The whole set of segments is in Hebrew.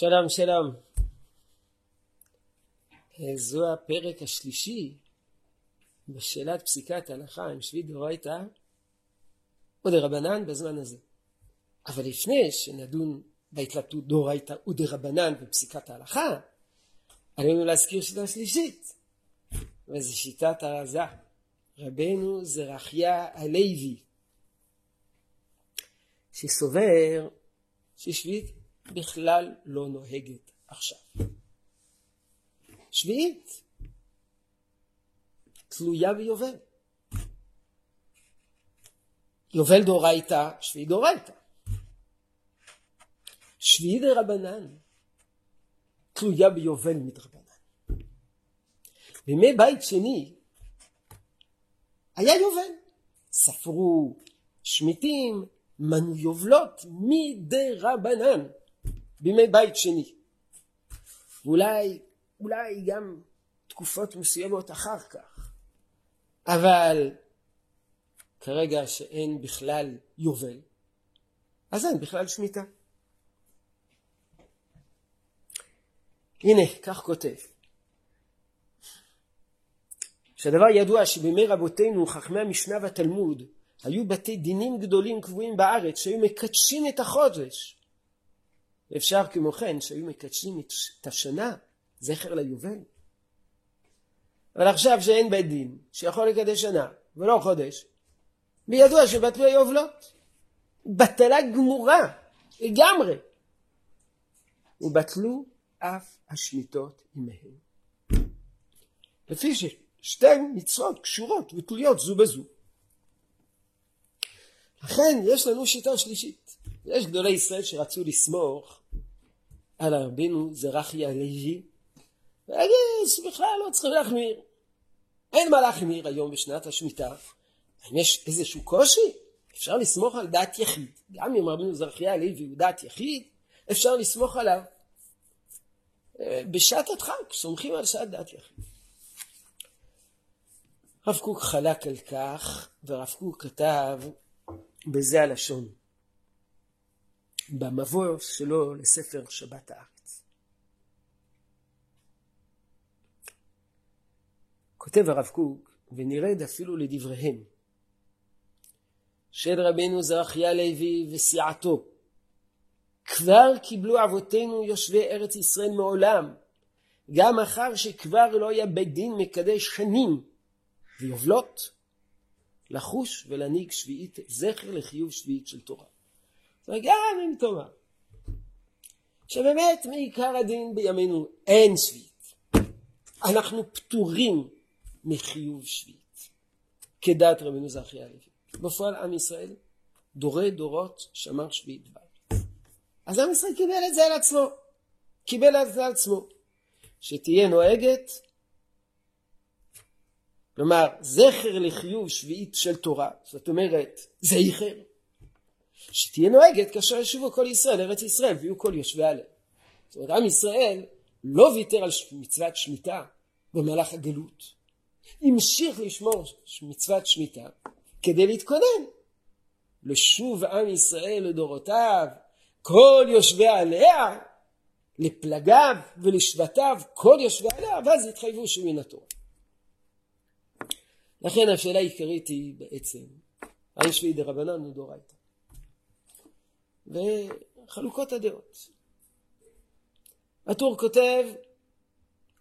שלום שלום. זו הפרק השלישי בשאלת פסיקת הלכה עם שביעי דאורייתא ודרבנן בזמן הזה. אבל לפני שנדון בהתלבטות דאורייתא ודרבנן בפסיקת ההלכה, עלינו להזכיר שיטה שלישית, וזו שיטת הרזה. רבנו זרחיה הלוי, שסובר ששביעית בכלל לא נוהגת עכשיו. שביעית תלויה ביובל. יובל דאורייתא, שביעי דאורייתא. שביעי דרבנן תלויה ביובל מדרבנן. בימי בית שני היה יובל. ספרו שמיטים, מנו יובלות מדרבנן. בימי בית שני. ואולי, אולי גם תקופות מסוימות אחר כך. אבל כרגע שאין בכלל יובל, אז אין בכלל שמיטה. הנה, כך כותב. שהדבר ידוע שבימי רבותינו, חכמי המשנה והתלמוד, היו בתי דינים גדולים קבועים בארץ שהיו מקדשים את החודש ואפשר כמו כן שהיו מקדשים את השנה זכר ליובל. אבל עכשיו שאין בית דין שיכול לקדש שנה ולא חודש, בידוע שבטלו היובלות. בטלה גמורה לגמרי. ובטלו אף השמיטות עמהם. לפי ששתי מצוות קשורות ותלויות זו בזו. לכן יש לנו שיטה שלישית. יש גדולי ישראל שרצו לסמוך על רבינו זרחי הלוי, ולהגיד שבכלל לא צריכים להחמיר. אין מה להחמיר היום בשנת השמיטה. האם יש איזשהו קושי? אפשר לסמוך על דעת יחיד. גם אם רבינו זרחי הלוי הוא דעת יחיד, אפשר לסמוך עליו. בשעת הדחק סומכים על שעת דעת יחיד. רב קוק חלק על כך, ורב קוק כתב בזה הלשון. במבוא שלו לספר שבת הארץ. כותב הרב קוק, ונרד אפילו לדבריהם, של רבנו זרחיה לוי וסיעתו, כבר קיבלו אבותינו יושבי ארץ ישראל מעולם, גם אחר שכבר לא היה בית דין מקדש שנים ויובלות, לחוש ולהנהיג שביעית זכר לחיוב שביעית של תורה. וגם אם תאמר שבאמת מעיקר הדין בימינו אין שביעית. אנחנו פטורים מחיוב שביעית, כדעת רבנו זכי הלוי. בפועל עם ישראל דורי דורות שמר שביעית בית. אז עם ישראל קיבל את זה על עצמו. קיבל את זה על עצמו. שתהיה נוהגת, כלומר זכר לחיוב שביעית של תורה, זאת אומרת זכר, שתהיה נוהגת כאשר ישובו כל ישראל לארץ ישראל ויהיו כל יושבי עליה. זאת אומרת, עם ישראל לא ויתר על מצוות שמיטה במהלך הגלות. המשיך לשמור מצוות שמיטה כדי להתכונן לשוב עם ישראל לדורותיו, כל יושבי עליה, לפלגיו ולשבטיו, כל יושבי עליה, ואז יתחייבו שהוא מן התורה. לכן השאלה העיקרית היא בעצם, האם שביעי דרבנן הוא דורייתא? וחלוקות הדעות. הטור כותב,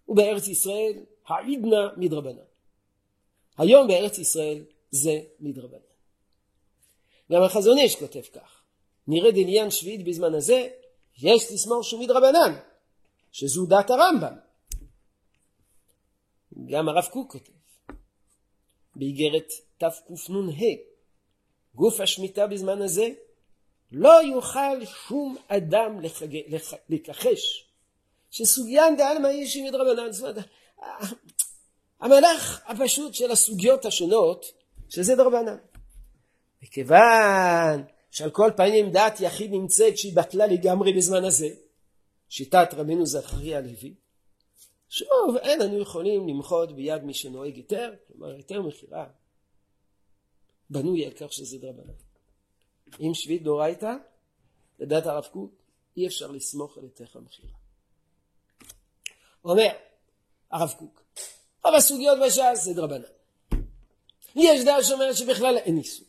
ובארץ ישראל העידנא מדרבנן. היום בארץ ישראל זה מדרבנן. גם החזון איש כותב כך, נרד עניין שביעית בזמן הזה, יש לסמור שהוא מדרבנן, שזו דת הרמב"ם. גם הרב קוק כותב, באיגרת תקנ"ה, גוף השמיטה בזמן הזה לא יוכל שום אדם לחג... לח... לכחש שסוגיין דעלמא אישי מדרבנן. זאת אומרת, המהלך הפשוט של הסוגיות השונות, שזה דרבנן. מכיוון שעל כל פנים דעת יחיד נמצאת שהיא בטלה לגמרי בזמן הזה, שיטת רבנו זכריה הלוי, שוב, אין אנו יכולים למחות ביד מי שנוהג יותר, כלומר יותר מכירה, בנוי על כך שזה דרבנן. אם שביעית דאורייתא, לדעת הרב קוק, אי אפשר לסמוך על היתך המכירה. אומר הרב קוק, רוב הסוגיות בש"ס זה דרבנן. יש דעה שאומרת שבכלל אין איסור.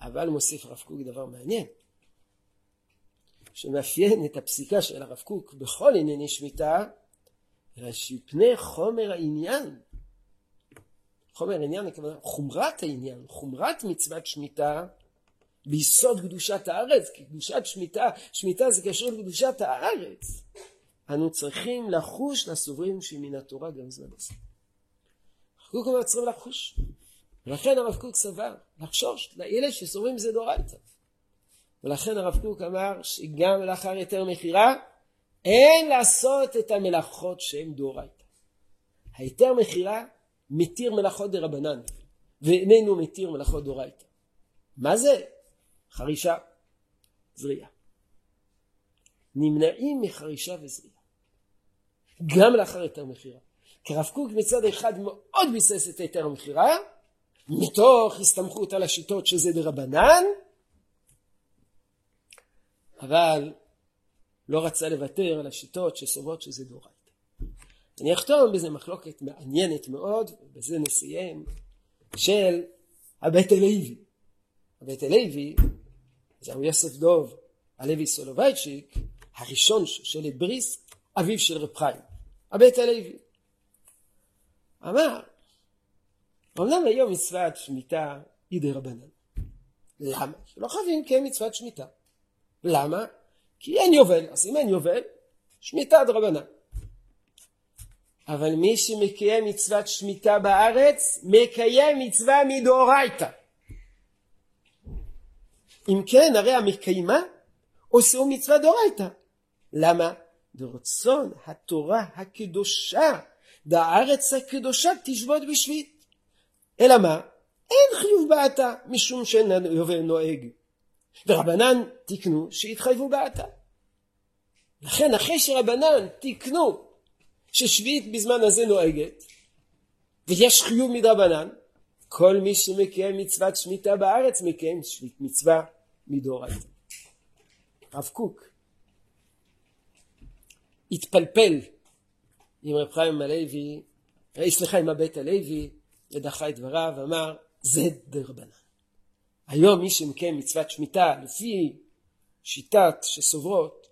אבל מוסיף הרב קוק דבר מעניין, שמאפיין את הפסיקה של הרב קוק בכל ענייני שמיטה, אלא שפני חומר העניין, חומר העניין הכוונה חומרת העניין, חומרת מצוות שמיטה ביסוד קדושת הארץ, כי קדושת שמיטה, שמיטה זה קשור לקדושת הארץ. אנו צריכים לחוש לסוברים שמן התורה גם זמן הזה. הרב קוק אומר צריכים לחוש. ולכן הרב קוק סבר, לחשוש לאלה שסוברים זה דורייתא. ולכן הרב קוק אמר שגם לאחר היתר מכירה אין לעשות את המלאכות שהן דורייתא. היתר מכירה מתיר מלאכות דרבנן ואיננו מתיר מלאכות דורייתא. מה זה? חרישה, זריעה. נמנעים מחרישה וזריעה. גם לאחר היתר מכירה. כי הרב קוק מצד אחד מאוד ביסס את היתר המכירה, מתוך הסתמכות על השיטות שזה דרבנן, אבל לא רצה לוותר על השיטות שסוברות שזה דורייתא. אני אחתום בזה מחלוקת מעניינת מאוד, ובזה נסיים, של הבית הלוי. הבית הלוי, זהו יוסף דוב הלוי סולובייצ'יק, הראשון של בריס, אביו של רב חיים, הבית הלוי. אמר, אמנם היום מצוות שמיטה היא די רבנן. למה? לא חייבים מצוות שמיטה. למה? כי אין יובל, אז אם אין יובל, שמיטה דרבנן. אבל מי שמקיים מצוות שמיטה בארץ, מקיים מצווה מדאורייתא. אם כן, הרי המקיימה עושהו מצווה דאורייתא. למה? ברצון התורה הקדושה, דארץ הקדושה תשבות בשביעית. אלא מה? אין חיוב בעתה, משום שאין נוהג. ורבנן תיקנו שהתחייבו בעתה. לכן אחרי שרבנן תיקנו ששביעית בזמן הזה נוהגת, ויש חיוב מדרבנן, כל מי שמקיים מצוות שמיטה בארץ מקיים מצווה מדאורייתא. הרב קוק התפלפל עם רב חיים הלוי, אה, סליחה עם הבית הלוי, ודחה את דבריו ואמר זה דרבנן. היום מי שמקיים מצוות שמיטה לפי שיטת שסוברות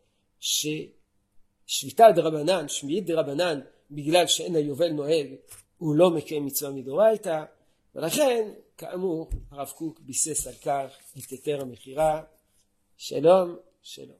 ששביתה דרבנן, שמיעית דרבנן, בגלל שאין היובל נוהג, הוא לא מקיים מצווה מדאורייתא, ולכן, כאמור, הרב קוק ביסס על כך את היתר המכירה. שלום, שלום.